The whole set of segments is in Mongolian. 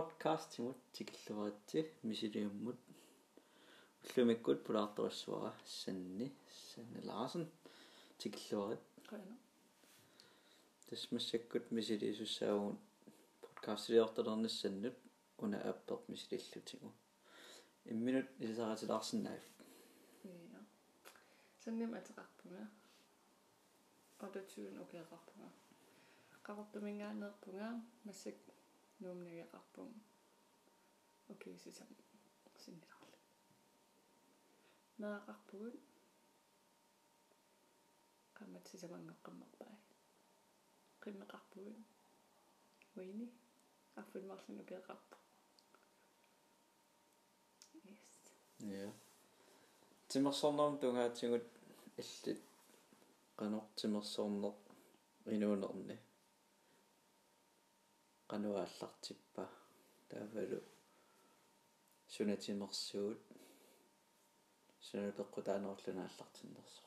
podcast timut tikilluaratsi misiliummut уллумиккут пулаарторуссуара санни санни лаарсен tikilluarat Qana. тасмассаккут мисилиисуссаагун подкастилиорталерниссаннут уна апперт мисилиллутигу имминут исаратилаарсиннаав Ja. Sannim атеқарпунга. Одатсуун океақарпунга. Қавартумингаанерпунга массак нуумнагеқарпун. Окей сисам синниларли. наақарпугут каммат сисамангеққаммерпай. қиммеқарпугут уини арфилмарлун океқарпу. Yes. я тимерсорнерм тунгаатсигут аллит канортимерсорнер инуунерни кануааллартиппа таавалу сунатимерсуут сунапеққутаанерлунааллартиннерсо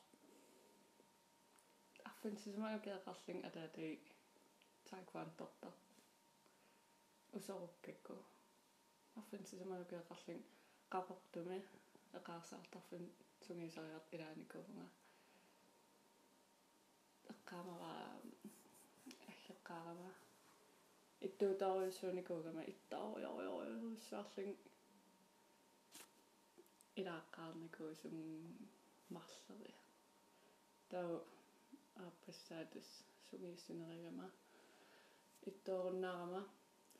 арфин сисамагеқарлин атаати таеквондорта усоруккакку арфин сисамагеқарлин qaqortumi eqaarsaartarfin sungiisariart ilaanikuvunga eqqaamava аллеққарама иттуутаруйссууникуугама иттаориориориуссаарлин илааққаарникуу сум марлери тау аппассаатус сунгииссунеригама иттооруннаарама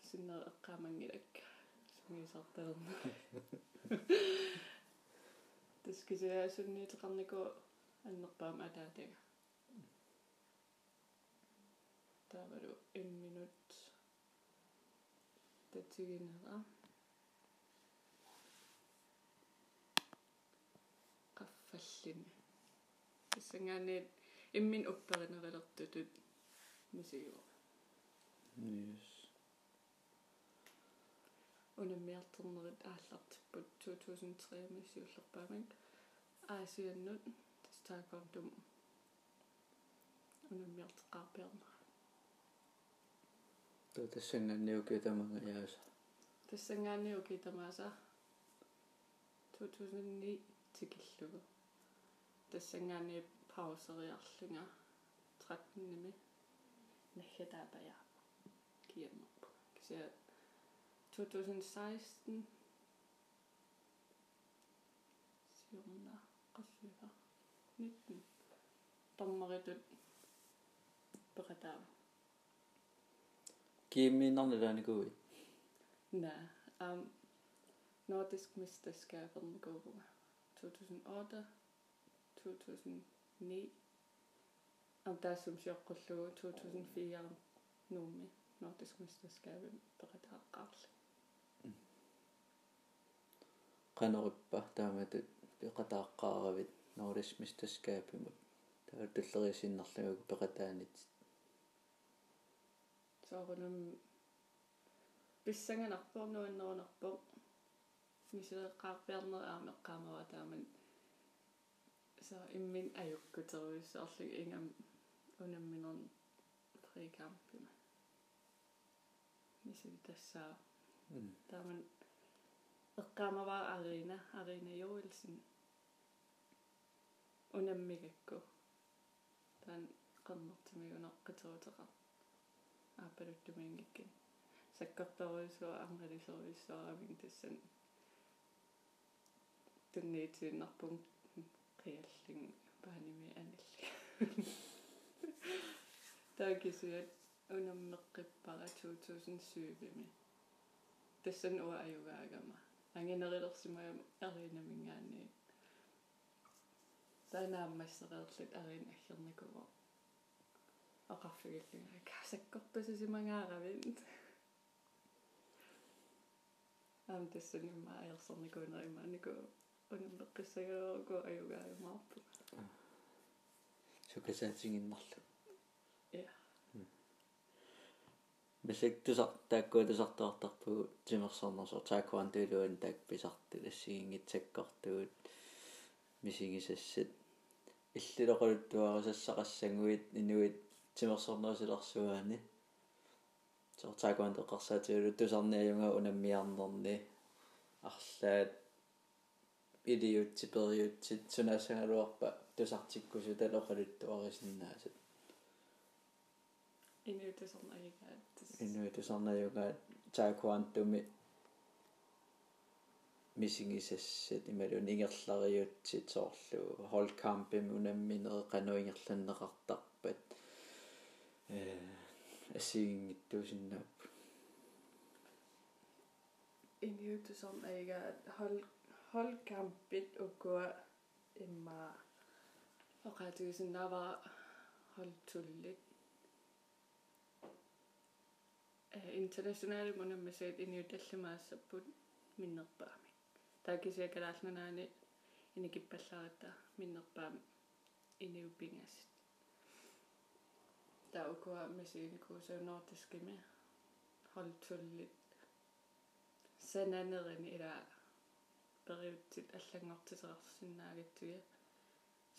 синнер эққаамангилак сунгиисарталерна тискисиаасунниитеқарнику аннерпаам атаатага тавару 1 минут татигинера qaffallini тассангаанит иммин упперинерилертутут мисигуа yes унаммиартернерит ааллартиппут 2003 мисиуллерпаамик аасианнут тастаакортум унаммиартеқарпиарна тоо тассанганниуки тамага яаса тассангаанниу китамааса 2009 тикиллугу тассангаанни паусериарлунга 13-ними наххатаапая киаммарпу кися 2016 сиорна qassуга 19 таммаритут пекатаа киимминнарнилааникуи на ам nordisk mesterskaberne går 2008 2009 om der som jeg kunne 2004 nummi nordisk mesterskab peqataaqaarli qanериппа тааматут пеқатааққааравит нордис мистаскаапимут таа туллерисиннарлугу пеқатаанит соорунум писсанганарпоо нуаннерунарпоо мисеэққарпиарнер аамеққаамава тааман så immin ajukkuteruissaarlug ingam unamminern frikampima misili tassaa taaman eqqaamavaa arina arina joilsin unammigakku taan qernertimigunaqquteruteqa aapaluttumiingikkin sakkortoruissua arnalisoruissuaraming tassan tunniitiinnarpung qiallin paanimi analli taakisuat unammeqqippara 2007mi tassan ua ajugaagama anginerillersimajam erinamingaanni танааммассереерлут арин аггерникуво оқарфигиллунга касаккорпасисимангааравит ам тассанимма аерсерникуунеримаанику унаммеққиссагерерку аюгаамаарпу сукасаатингиннарлу я мисак тусар тааккуа тусартуартарпугу тимерсорнерсо тааквантуилуан таак писарту тассигингитсаккортугут мисигисассат иллилоқалуттуарисассақассангуит инуит тимерсорнерсиларсуаани so taakwan teqqarsaatiulu tusarniajunga unammiarnerni арлаат илиутси периутсит сунаассангалуарпа тусартиккусу талоқалуттуарисиннаасат инуутусарнагаат инуутусарнаюгаат таакуантуми мисигисассат ималун ингерлариутсит соорлу холкампим унамминеэ кануингерланнеқартарпат э асигингиттуусиннаап инуутусарнагаат хол холкампит укуа имма оқатуусиннаава холтуллит internationale munammasaat iniutallumaassapпут миннерпаами таакисиакалаалнанаани иникиппалларита миннерпаами иниуппингасит таукуа масииникуусаунортискими холтуллит сананерини ила периутсит аллангортисеқарсинаагатсуя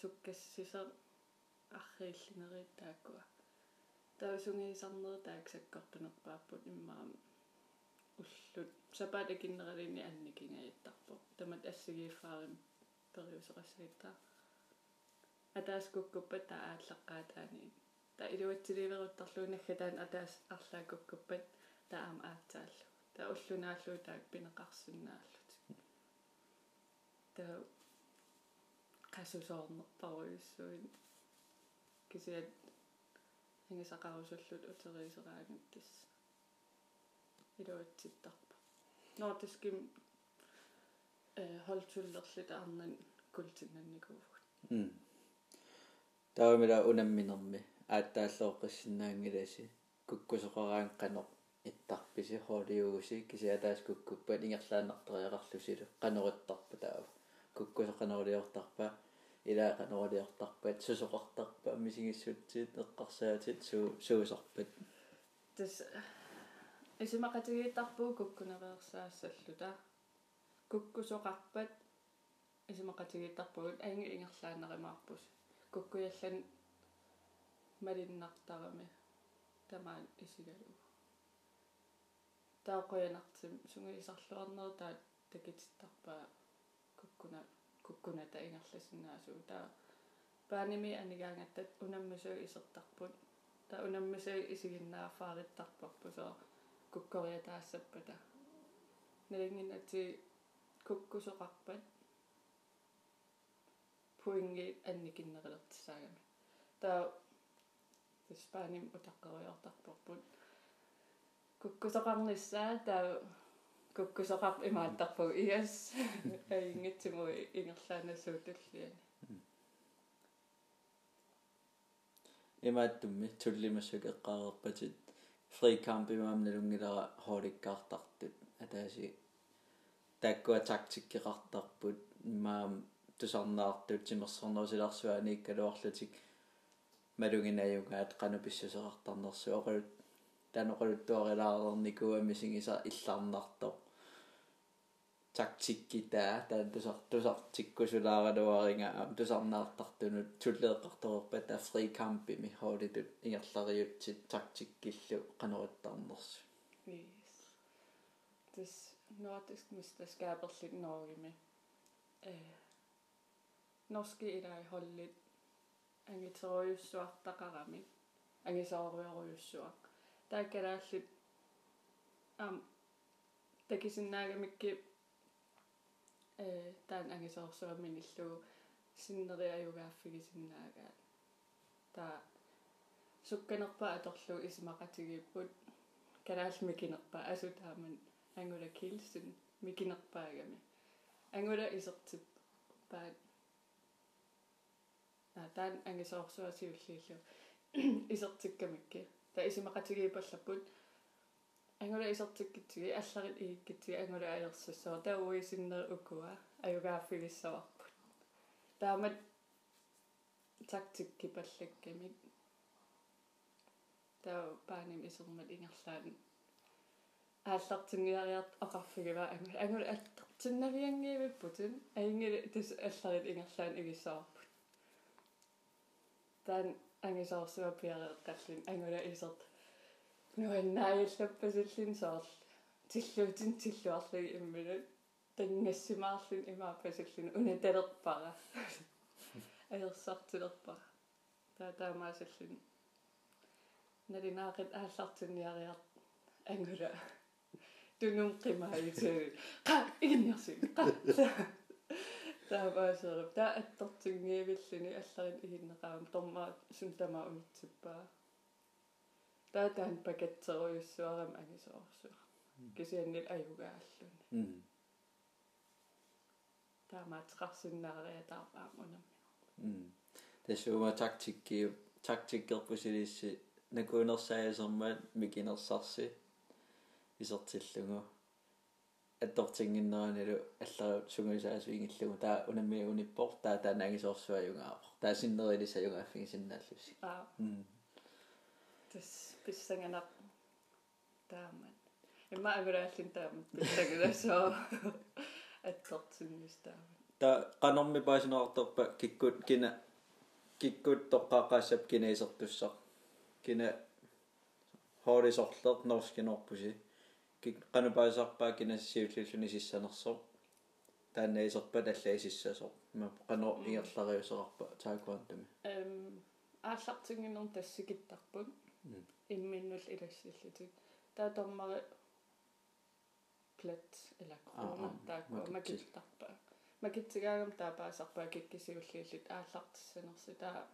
суккассисер аррииллинерит тааккуа таусунгиисарнери тааксаккортунерпааппут иммаама уллут сапаат акиннералини анникингаяттарпо тамат ассигииффаарим периусеқассагиттаа атаас куккуппат таа ааллаққаатаани та илуатсиливеруттарлуунагга таан атаас арлаа куккуппат таама аатсааллу та уллунааллуу таак пинеқарсиннааллут та qassusoornerparuissuin kisiat хинgisaqarusуллут утерисераагат тас илуатситтарпа нортиским э холтуллерлит арнан култиннанникуугут м таамила унамминерми ааттааллооққиссинаангиласи куккусоқараан қанеқ иттарписи хоолиугуси кисиатаас куккуппат ингерлааннартериақарлусилу қанеруттарпа таава куккусоқанерулиортарпа илаақанерулиортарпат сусоқартарпа мисигиссутсиит эққарсаатит суу суусарпат тас исимақатигииттарпуу куккунериерсаассаллута куккусоқарпат исимақатигииттарпугут аинги ингерлаанеримаарпус куккуяллан малиннартарами тамаан исигалу таақоянартим сунгисарлуарнер таа такититтарпаа куккуна куккуната ингерласиннаасуу таа пааними анигаангаттат унаммасуу исертарпут таа унаммасуу исигиннаафаариттарпарпусоо куккориа таассаппата налингинати куккусоқарпат пуинги анникиннерилертсаагами таа спаним утаққериортарпарпут куккусоқарниссаа таа куккусоқарп имааттарпу. Иас аингитсиму ингерлаанассуутуллиани имааттумми туллимассук эққарерпатит фрикамп имаамналунгилара хооликкаартартут атааси таккуа тактиккеқартарпут. Имаам тусарнаартут тимерсорнерусиларсуани иккалуарлутик малугинаюгаат кануписсусеқартарнерсу оқалут таноқалуттуарилаарерникуа мисигиса иллаарнартоқ taktikkitаа таан тусар тусартиккусулаагалуаринга тусарнаартартунут туллеэққарторерпа таа фри кампими хоолитут ингерлариутсит taktikkillu qanorittарнерсу yes. This nordisk mesterskaberligt Norge øh norske ilai hollit angitoruissuartaqarami angisooruyoruyussuaq taakkalaallut am takisinnaagamakki э таан ангисоорсуаммин иллуу синнериаюгааффигисиннаагаат таа сукканерпа аторлу исмақатигиппут канаал микинерпа асутааман ангула килсин микинерпаагами ангула исертип паат на таан ангисоорсуасиуллииллу исертиккамикки та исмақатигипаллаппут ангула исертиккитсиги алларит игиккитсиги ангула аерсуссоо таа уисиннер укуа аюгааффигиссаварпут таамат тактикки паллаккамик таа пааним исермат ингерлаан. Ааллартингиариарт оқарфигива ангула ангула аттартиннавиангиивиппутун аингила тас алларит ингерлаан игиссаварпут таан ангисаарсуа пиареэққаллин ангула исерт нуаннааллаппасиллин соорл тиллуутин тиллуарлуги иммилут тангассимаарлун имааппасиллин унаталерпара аерсартилерпара таа таамаасаллин налинаақит ааллартунниариар ангула тунум қимаалитсуи қа игинниарсуи қа таабаасерп таа аттортингиивиллуни алларин игиннеқаам тормаа сунтама унитсиппаа таа таан пакетсеруйуссуарам агисоорсуа кисианнил аюгааллуни таамаатеқарсиннаариа таарпаам унамми тэсуума тактикки тактиккерпусилисси накуунерсаасермаат микинерсарси. Исертиллугу аттортингиннераналу аллара сунгисаасуингиллугу таа унамми униппор таа таанаагисоорсуаюнгаапор таа синнерилисаюнгааффиги синнааллуси аа тэс писсанганап тааман имма агурааллин таамат писсагуласоо аттортингистаамат та канорми паасинеорторпа киккут кина киккут тоққаақаассап кинаисертуссақ кина хоорисорлер норскинорпуси кик канапаасарпаа кинассиуллуллуни сиссанерсоо тааннаисерпа таллаисиссасоо ма қано иерлариусерарпа таакуантами эм ааллартингиннер тассикиттарпут имминнул илассиллутик таа тормари плат или крона таакку макиттарпа макитсигаагам таапаасарпаа киккисиуллиуллит ааллартиссанерси таа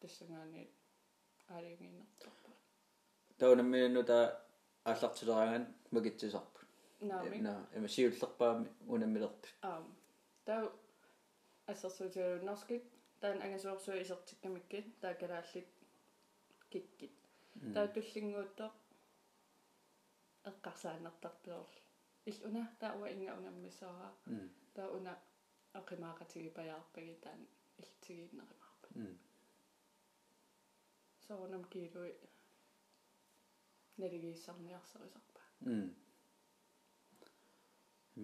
тассангаани аалингиннэртарпа таунамминну таа ааллартилераанган макитсисарпут наами на эма сиуллерпаами унаммилерпут аам. Таа ассерсуутиу норскит таан ангасуорсуи исертиккамиккит таа калааллит киккит. Таа туллингуутто эққарсаанертарпиорл ил уна таа уа инга унаммисараа таа уна ақимаақатиги паяарпаги таан илтигииннеримаарпа соонам килуи налигииссарниарсерисарпа м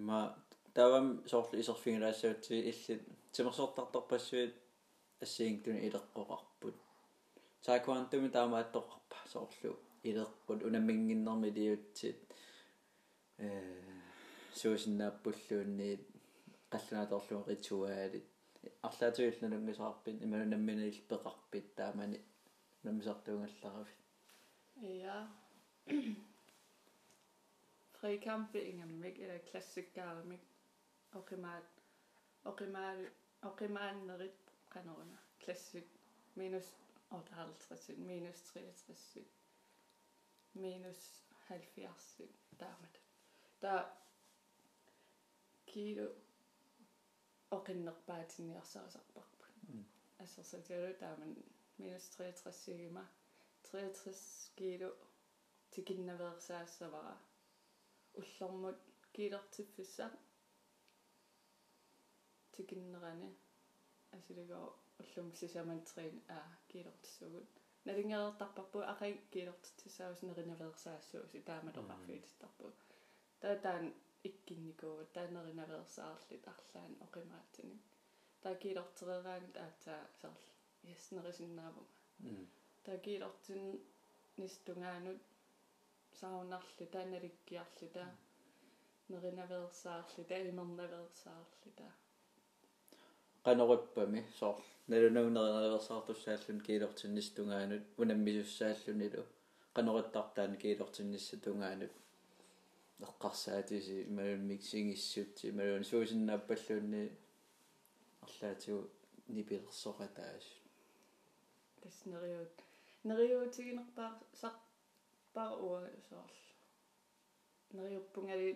ма тавам соорлу исерфингилаассаутси иллит тимерсоортарторпассуит ассиингтуни илеққоқарпут саакуантуми таамааттоқарпа соорлу илеққут унаммингиннэрми лиутсит э суусиннааппуллуунниит қаллунааторлуун ритуалит арлаатуиллунангисаарпит иманунамминил пеқарпит таамани намисартуунгалларафит Freikämpfe-ingen mm. mig eller klassikere mig og primært og primært og primært når det kanon klassik minus 58 minus 63 minus 70 dermed der kilo og qinnerpaatinngiarsaasarparp assarsakialu taaman minus 63 sigima 63 kilo тикиннаверсаассавара уллормут килертиффиссаа тикиннерани асилигоо уллум сисаман трин а килертиссугут налингеэртарпарпу акай килертиссаус нериннаверсаассууси таамалоқарфиититтарпу таа таан иккинникуу таанериннаверсаарлит арлаан оқимаатини. Таа килертерераан таатаа сарл яснерисиннаавума такилортин нистунгаанут саунарли тааналиккиарли таа нерinaversaarli таимернаверсаарли таа qanориппами соор налунагунерinaversaartussааллун киилортиннистунгаанут унаммисуссааллунилу qanorittартаан киилортинниссатунгаанут эққарсаатиси ималун миксингиссутти ималун суусиннааппаллуунни арлаатигу нипилерсоқатаас таснериут нериутигинерпаа сарпаа уа соор нериуппунгали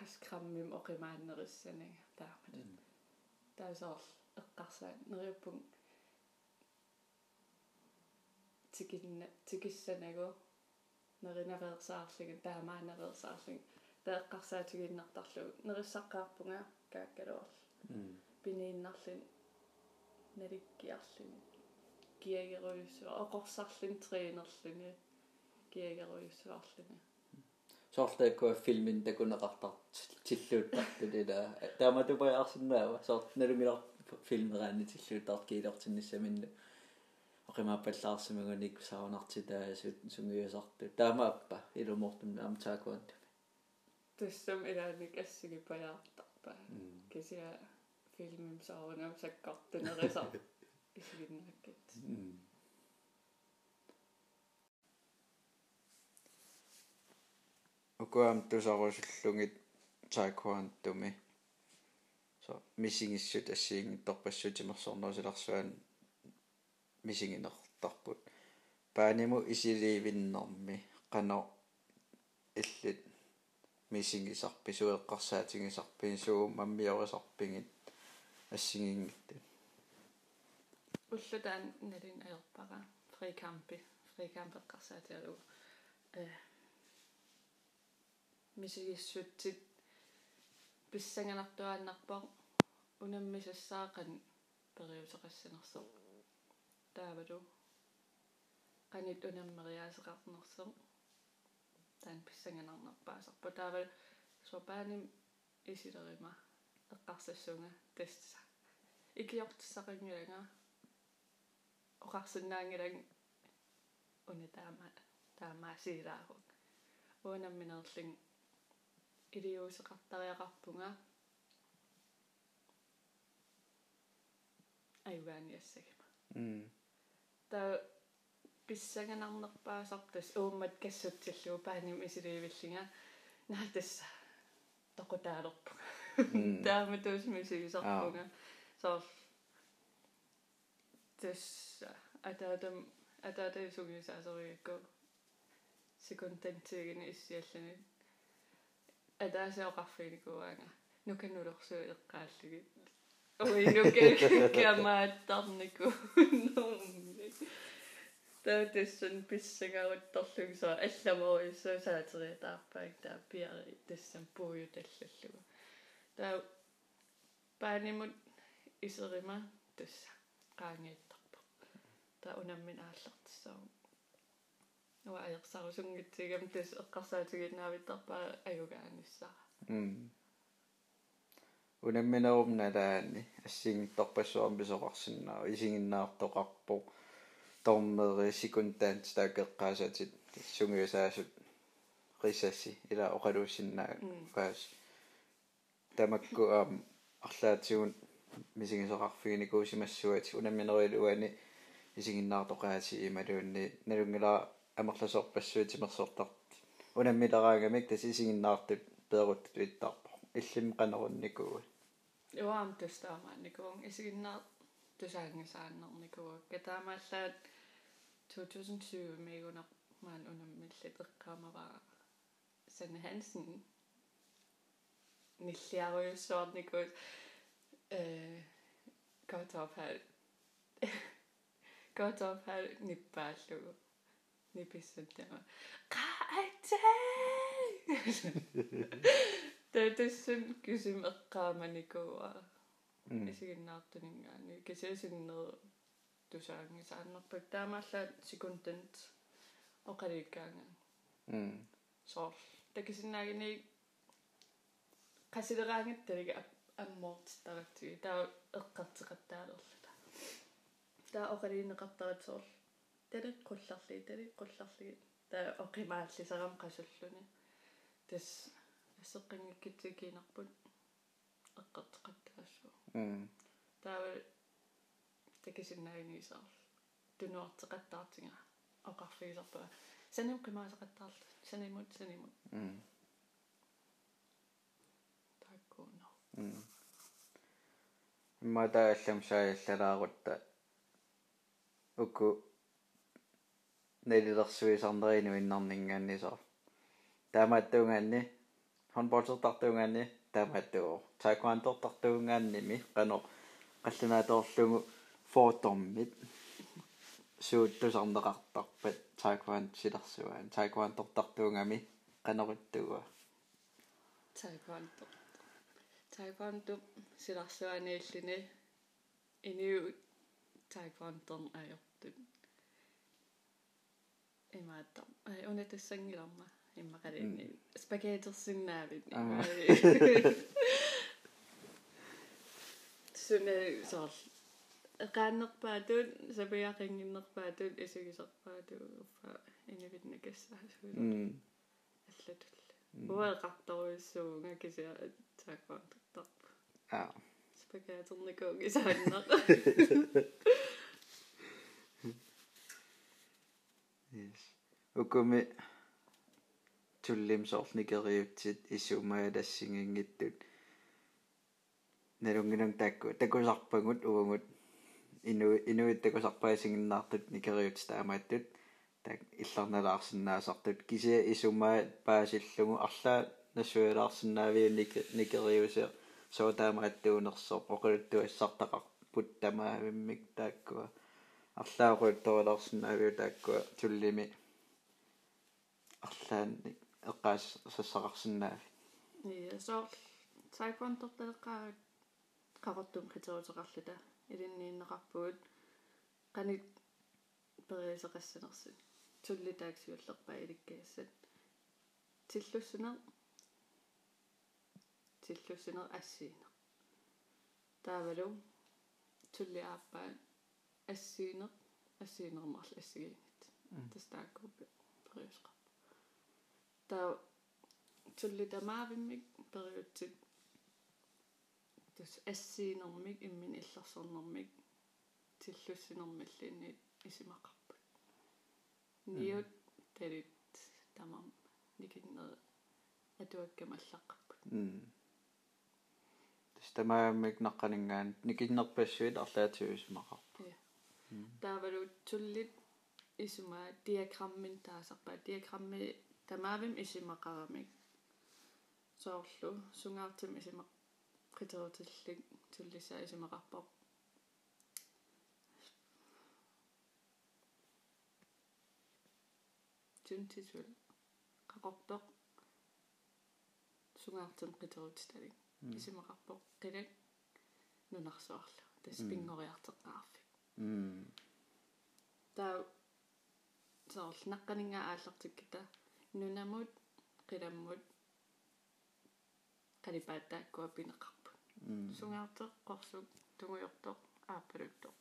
qasqrammim oqimaannerissanага таамат таасоор эққарсаат нериуппун тикинна тикиссанагу нерinaversaarliga таамаанаверсаарлиг таэққарсаатигиннартарлугу нериссаққаарпунга кааккалуорл пинииннарлин наликкиарлини киагеруйуссуа оқорсарлин трeenерлини киагеруйуссуарлини соортааккуа филмин такунеқартар тиллууттартулила тааматупаяарсинаава соорт налунгилар филмераани тиллууттарт киилортинниссаминну qimaappallaarsimiganik saunartitaasut sungiusartu taamaappa ilumortum amtaakuant tussam ilaanik assigipajaartarpa kisia filmim saunam sakkartunerisar isiginnakkit ukuam tusarusullungit taekwondo-mi so missingissut ассиингитторпассутимерсорнуусиларсуан мисигинертарпут пааниму исилиивиннэрми қано иллит мисигисарпи суеққарсаатигисарпи суу маммиорисарпигит ассигингитту уллутаан налин аерпара фрикампи фрикампеққарсаатиалу э мисигиссутсит писсанганартуааннарпар унаммисассаақан периусеқассинерсо таавалу qanit unamмериаасеқарнерсо таан писсанганарнарпаасарпа таавал сопааным исилерима эққарсассунга тасса икиортиссақингилага оқарсинаангилаг уна таама таамаасилаару уунамминерлин илиусеқартариақарпунга айвааниассагима м та писсаганарнерпаасартас ууммат кассутсиллуу пааним исилиивиллинга наатасса тоқутаалерпу таама туусмисигисарпунга соор тасса атаатам атаатаа сугисаасериакку секундантигини иссиаллани атаасаоқарфиникуаага нуканулерсуу эққааллуги ой нуке камааттарнику нормни таатассан писсагаруттарлугсоо алламориссуу саатериатаарпаак таа пиари тассам пуую таллаллугу таа паанимут исерима тасса qaangiittarpa таа унаммин ааллартиссаа нуа аерсарусунгитсигам тас эққарсаатигиннаавиттарпаа аюгааниссаа м. Унамминерумналаани ассигингитторпассуарми писоқарсиннаа исигиннаартоқарпо тормери секундаант таакеққаасатит сунгиусаасут рисасси ила оқалуусиннаа паас тамакку аам арлаатигун мисигисоқарфигиникуусимассуати унамминеруилуани исигиннаартоқаати ималуунни налунгила амерласоорпассуутимерсоортар унаммилераангамик тас исигиннаартут пееруттут иттарпо иллим қанерунникуут юаам тустаамаанникуун исигиннаа тусаангасааннерникуа катаамааллаат 2020 мегунер маан унаммиллит эққаамаваа Sanne Hansen ниллиаруйуссуарникуут э готопал готопал ниппааллугу ниписсуттама qaatay тэтэсэн кисим эққааманикуа исигиннаартунингаани кисиасиннер тусаангисааннерпак таамааллаат секундент оқаликкаанга м соор такисиннаагини qasилераангатталига аммоортиттаратсуги таа эққартеқаттаалерлута таа оқалиинеқартаритсоор талеққулларли талеққулларли таа оқимааллисарам qasуллуни тас ассеққингиккитсикиинарпут эққартеқаттаассуу м таа такисиннаагинисаар тунуартеқаттаартинга оқарфигисарпаа санам қимаасеқаттаарлу санимут санимут м таккуно м имматааллам сааллалаарутта уку нэлилерсуисарнерину иннарнингааннисаар таамааттуунгаанни хонболтертартуунгаанни таамааттуо таеквондортартуунгаанними qano qallunaatoorlugu фотормит сууттусарнеқартарпат таеквонд силарсуаан таеквондортартуунгами qanoruttugua таеквондо таеквондо силарсуанииллини иниу таеквондорн аёртут имаатта ай унатассангиларма иммақалиинни спагеттерсиннаавит суне соор qaannerpaatun sapiaqinginnerpaatun isugisarpaatu uffa inivitnakassaasu mm аллатул уеқарторуиссуунга кися тааккуантартарпу аа спагаатерникуугисааннақ tullim soornikeriutsit issumaya tassinginggittut nalunginang taakku takusarpangut uungut inu inuit takusarpaasingиннаартут никериут таамааттут так илларналаарсинаасартут кися исумаа паасиллугу арлаа нассуялаарсинаавиу никериусеа соотаамааттуунерсоо оқулуттуассартақарпут тамаавиммик тааккуа арлааруутторилаарсинаавиу тааккуа туллими арлаанни эққаас сассақарсинаави ja så taekwondo-талеққаагат qaqortum qitoruteqarluta илиннииннеқарпуут qanit периисеқассанерсут туллитааксиуллерпаа иликкаассат тиллуссунер тиллуссунер ассиинер таавалу туллиааппаа ассиинер ассиинермарл ассигиинит тастааккуппи периусеқарпа таа туллитамаавиммик периутсит тус ассиинермик иммин иллерсернэрмик тиллуссинермаллиинниит исимақарпут ниут тарит тамам никиннер атуаккамаллаққарпут м тастамааммик наққанингаан никиннерпассуит арлаатиуисмақарпу таавалу туллит исума диаграммин таасарпаа диаграмми тамаавим исимақарамик соорлу сунгаартим исимақ притерутиллик туллиса исимақарпоо тунтисул qaqortoq sungaartum qiterutitalik исимақарпоқ қилак нунарсуарлу тас пингориартеққарфик м таа соор наққанинга ааллартиккита нунамут қиламмут қалипааттааккуа пинеқарпут сунгаартеқ қорсук тугуйортоқ ааппалуттоқ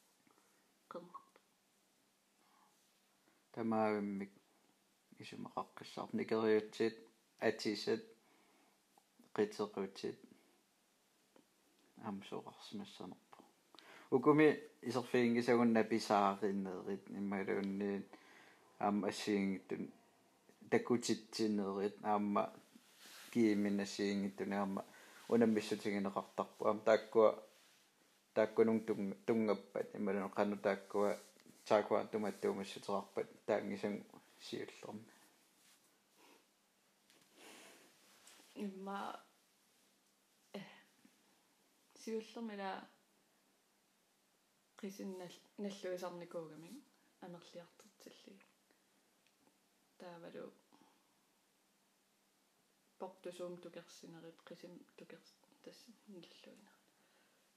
қеммарпу тамаавиммик исумақаққиссаар никериутсит атисат qitsequtsit амсоқарсимассанерпу укуми исерфиингисагунна писаариннеерит иммалуунниит аама ассиингиттун такутитсинерит аама кииминассиингиттуна аама унаммиссутигинеқартарпу аама тааккуа тааккунун тунгаппат ималуну қану тааккуа таакуа туматтуумассутерарпат таангисан сиуллерми имма сиуллермила qisinnall наллуисарникуугамин амерлиартэртилли таавалу портусуум тукерсинерит qisим тукерс тас наллуина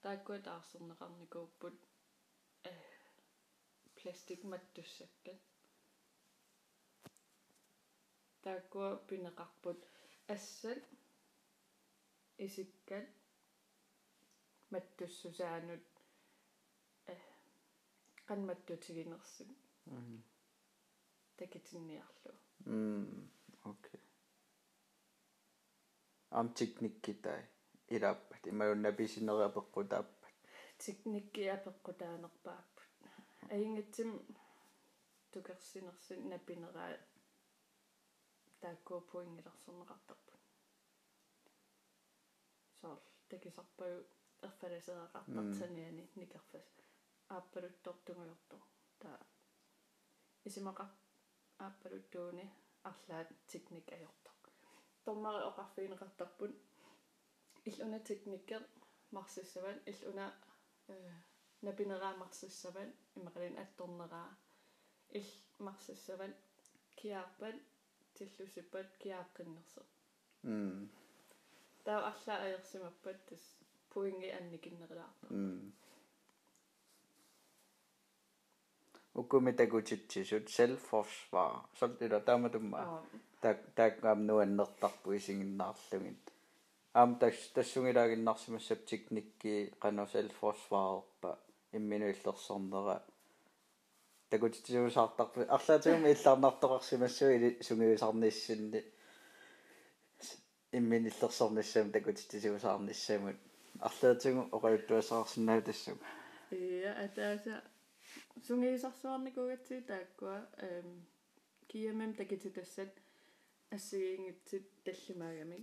тааккуа таарсернеқарникууппут э пластик маттуссаккат тааккуа пинеқарпут ассат исиккат маттуссусаанут э канматтутигинерсут такитинниарлу м окей. Ам техниккитай илааппат имаунна писинериапеққутааппат техникки апеққутаанерпааппут аингатсим тукерсинерсин напинераа тааккуу пуингиларсернеқартарпут соор такисарпагу эрфаласеэқартартаниани никерфас ааппалуттортунгуйорто таа исимақа ааппалуттууни арлаат техник ajorto тормари оқарфигинеқартарпут иллуна техниккер марсиссаван иллуна э напинераа марсиссаван имақалин атторнераа ил марсиссаван киарпат тиллусиппат киааққиннерсо м таа арлаа аерсимаппат тас пуинги анникиннерилаарпа м уккумитакутитсисут self-forsvar солтила тааматумма так таккаам нуаннертарпу исигиннаарлугит аам тас тассугилагиннарсимассап техникки qanu self-forsvarerpa имминуиллерсорнера такутитсуусаартарпи арлаатигуми иллаарнартоқарсимассуи сунгиусарниссинни имминиллерсорниссам такутитсуусаарниссамут арлаатигу оқалуттуасаарсинаа тассуга Ja, атааса сунгиисарсуарникугатси тааккуа эм киямэм такитутассат ассигиингитсит таллимаагами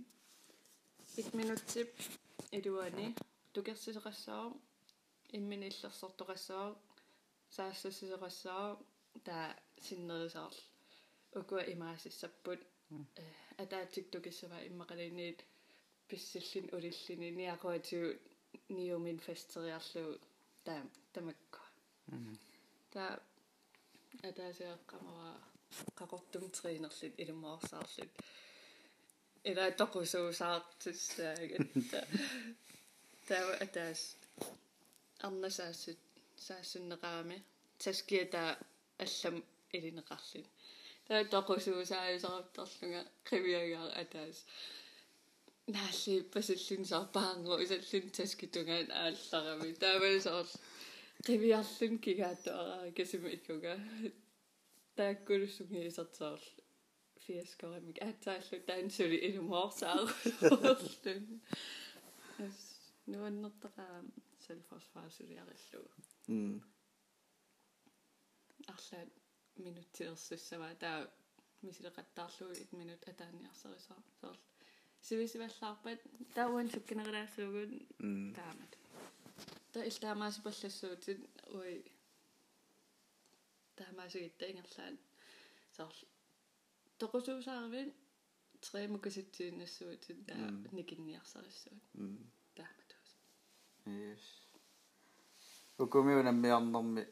1 минутсип илуани тукерсисеқассаа имминиллерсортоқассаа саассасисеқассаа таа синнерисаарл укуа имаасиссаппут атаатик тукиссава иммақалиниит писсиллин улиллини ниақуатиу ниумин фестериарлу таа тамакку та атаасеэққамава qaqortum triinerlit ilummoorsaarlut ila toqusuusaartussaagat taawa ataas arnasaassut saassunneqaami taskiata аллам илинеқарлин таа тоқусуусааюсарапторлунга кривиагаар атаас. Наалли пасиллин сарпаангу исаллин таскитунгаан аалларами таавалсоор Qiviarlun kigaattoara kisimitkuga. Taakkulussungiisatsaarl fiaskaramik aataallu taansuli ilumorsaarlun. Nuannertaqaa selvforsvarsuriarillu. Mm. Arlaat minuttilersussavaa taa misileqattaarlu 1 minut ataaniarserisoorl. Sivisivallarpat tauan sukkinerilaarsuugun taamat. Та илтаамаасипаллассуутит уи таамаасугитта ингерлаан соор тоқусуусаарвин тремукаситсииннассуутит таа никинниарсариссуут тааматус yes. Укумиунаммиарнэрми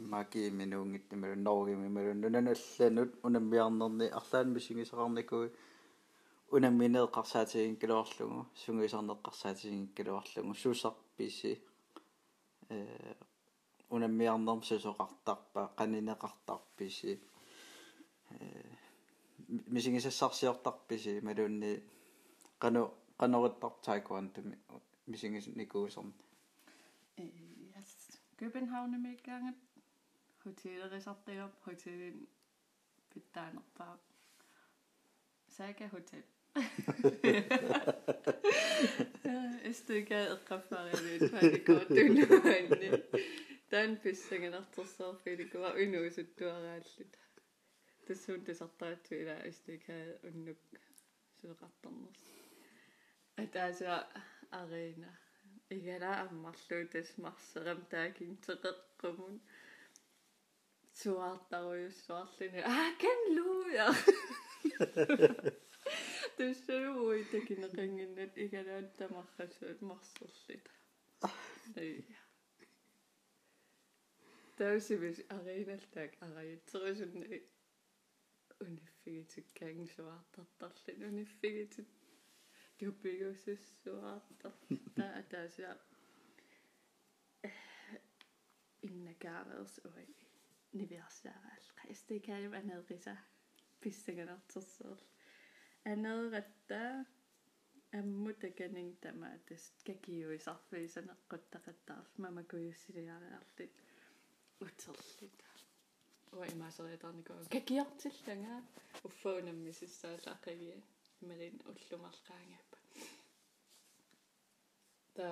иммаки минуунгитнамалу норгимималу нунаналланут унаммиарнерни арлаан мисигисақарникуи унамминеэққарсаатигин килуарлугу сунгисарнеққарсаатигин килуарлугу э унаммиарнерм сусоқартарпа қанинеқартарписи э мисигисассарсиортарписи малуунни қану қанеруттар таеквантами мисигис никуусерни э яс Københavnemikkanget hotellerisartiup hotellin pittaanerpaa Saga Hotel Эстуга эққаффариалуут паникоотуунуанни таан писсагинартерсаарфиликуа унуусуттуарааллут тассуун тасартаатсу ила эстуга уннук сулеқартарнерс атааса арена игала аммарлуу тас марсерам таакин теқеққумун суаартаруйуссуарлуни аа кен луя Тэсэруи такинеқингиннат игалаат тамаррасуут марсерлит. Эй. Тасибис ариналтак араятсерисунни униффигитиккаанг суаартартарлит униффигитит туппигуссуартарта атааса иннакааверс уи ниверсараал қастикаалим анериса писсаганартерсерл анератта аммутаканин тамаатас какиуисарфисанеққуттақаттаарл мамакуйуссилиариарлит утерлит уа имаасериатарникоо какиартилланга уффаунаммисиссаалаақагия малин уллумарлаангаппа та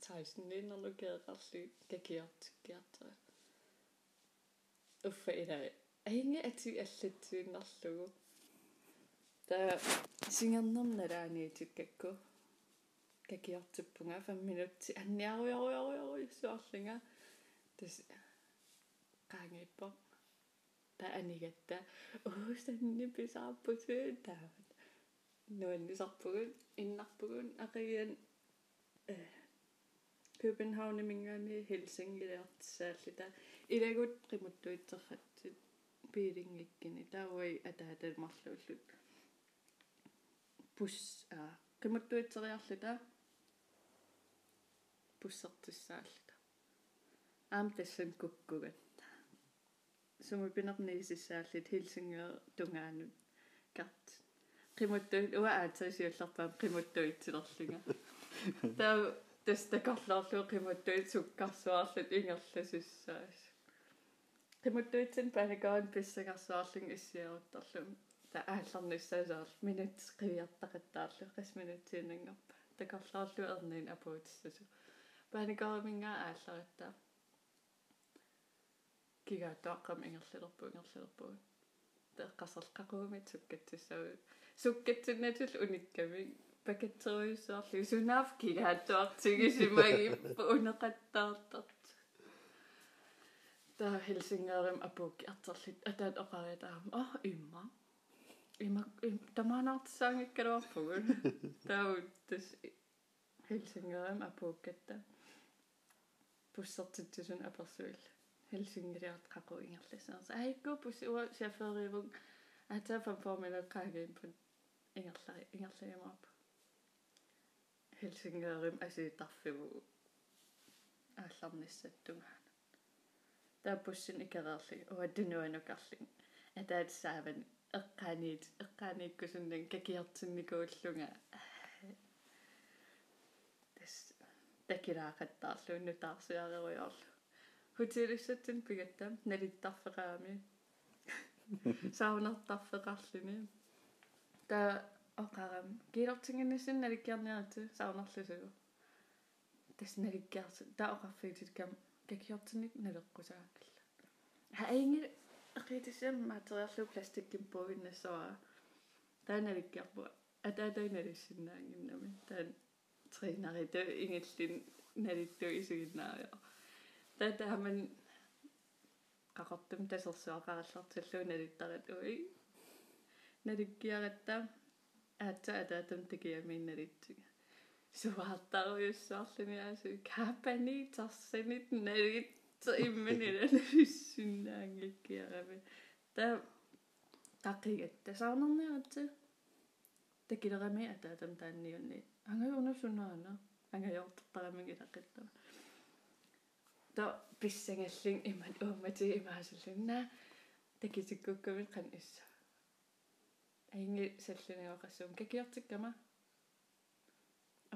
16 нинерлукеэқарли какиартиккиартера уффа илаа аинга ати аллатсуиннарлугу та сингернерналааниитиккакку какиартиппунга 5 минутти. Анниаруйаруйаруйаруйссуарлинга тас qaangippo та анигатта уустанни писаарпутуи таават. Нуаннисарпугут иннарпугун ақиан э København мингаани Helsingilэртсааллита илагут qimuttuitserratsit piilinggikkini tauai ataatamarluullut bus а qimuttuitseriarluta bussertissaallita аам тассан куккугатта сумупинерниисиссааллит Helsingør тунгаанут карт qimuttuit уа аатсасиуллартаа qimuttuitsilерлунга таа тастакарлаарлуу qimuttuit sukkarsuarlut ingерласуссаас qimuttuitsin panagaan pissagarsuarlung issiaruttарлум та аалларниссаасаар минут qivиартақаттаарлу qis минутсиинангорпа такарлаарлу ернин апуутиссасу паникаарамингаа ааллариттаа кигаатоаққам ингерлерпу ингерлерпу теққасерлқақуумит суккатсissau суккатсиннатул уникками пакеттеруйссуарлу сунаав кигаатоартигисимагиппу унеқаттаартарт та. Хелсингерим апуукки артерлит атаат оқариатаам а имма Tämän sangen kerran puhun. Tämä on tässä Helsingin apuketta. Pussattu sun apasuille. Helsingin jatkako englannisessa. Äikku pussi uo chauffeurivun. Että performilla kaiken på englannisessa maap. Helsingin asi taffivu. Ahlamnissettumaan. Tämä pussin ikävästi. Oedin noin okallin. Että et säävän эққааниит эққаанииккусуннан какиартинникууллунга тас такираақаттаарлуунну таарсиареруйорлу хутилиссатсин пигаттам налиттарфеqaами саунартарфеqarluni та оқарам килортингиннисин наликкиарниарти саунарлусугу тас наликкиарти та оқарфиитит кам какиортиник налеққусааккилла хаингил эқитиссам материаллу пластикким пуиннассуа таа наликкиарпуа атаатайналиссиннаангиннами таан тринариту ингиллин налитту исугиннаариа тата хаман qaqartum tasersuaqarallartalluu nalittarat ui nalikkiaratta аатса атаатам такиамиинналитсига суаартаруйуссаарлуни аасу капани тарсанит налит имманилалиссиннаангиккиарами та тақигатта саарнерниаратса такилерами атаатам таанниунни ангаюнусунаана ангайортартарамиги тақиттава та писсангаллин иман уумати имаасуллунна такисиккуккавит қан исса аинги саллуниоқассуум какиортиккама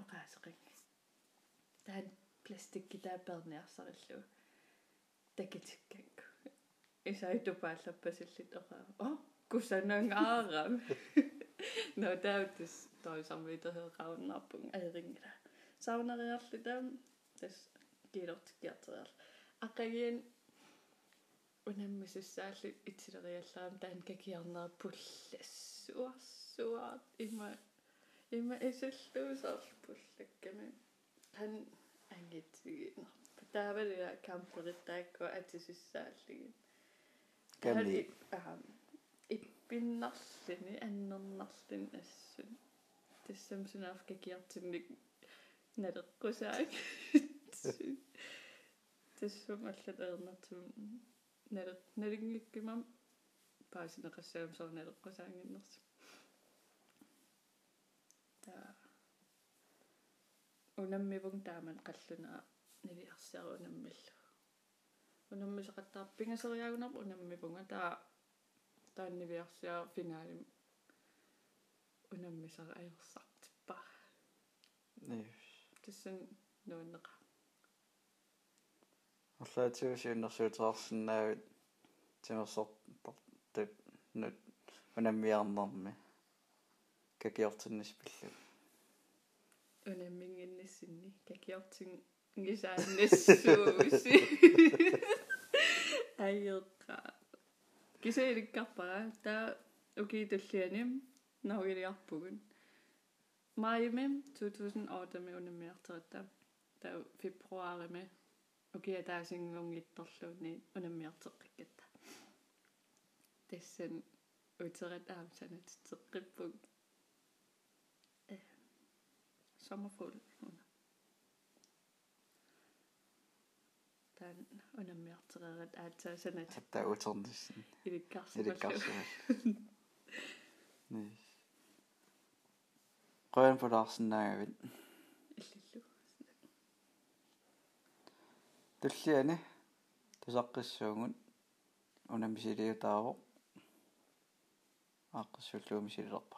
оқаасеқинги таан пластикки таапперниарсариллу такитикканку исаитупааллаппасиллит оқаа о кусанангаарам но таутис тоисармитерхеқауннарпун аерингила саунариарлита тас килортиккиартериар аққагиин унаммисуссаалли итсилериаллаам таан какиарнера пуллассуарсуаат има има эсэллуусаар пуллакками хан ангитсигинер таавалуа кампериттаакку атисуссааллиги ками. Аа иппиннарлини аннернарлин ассун тассам сунаaf какиартинник налеққусаак тассум аллат ернартум нале налингиккимам паасинеқассаам сор налеққусаангиннерс та унаммивун тааман қаллунаа нивиарсиару унаммиллу унаммисеқаттаарпингасериаагунарпу унаммивунга таа тааннивиарсиар финаалим унаммисара аерсартиппа nee тассан нууннеқа орлаатиусиуннэрсуутеарсинаавит тимерсортар нут унаммиарнарми какиортиннис пиллу унаммингиннассинни какиортин гисааннассууси айерqa кисаиликкарпара таа укиитуллианим наугилиарпугун майимим 2008 ми унаммиартерта таа фебруарими окей таасингунгитторлуунни унаммиартеққиккатта тассан утерат аамсанат теққиппуг э sommerfugl тан унаммиартерерат аатсаасанат хатта утернисsin иликкарсималлу иликкарсимал nee qoyan pulaarsinnаагавит иллиллу туллиани тусаққиссуугун унамисилиутааво ааққиссуллуумисилерпа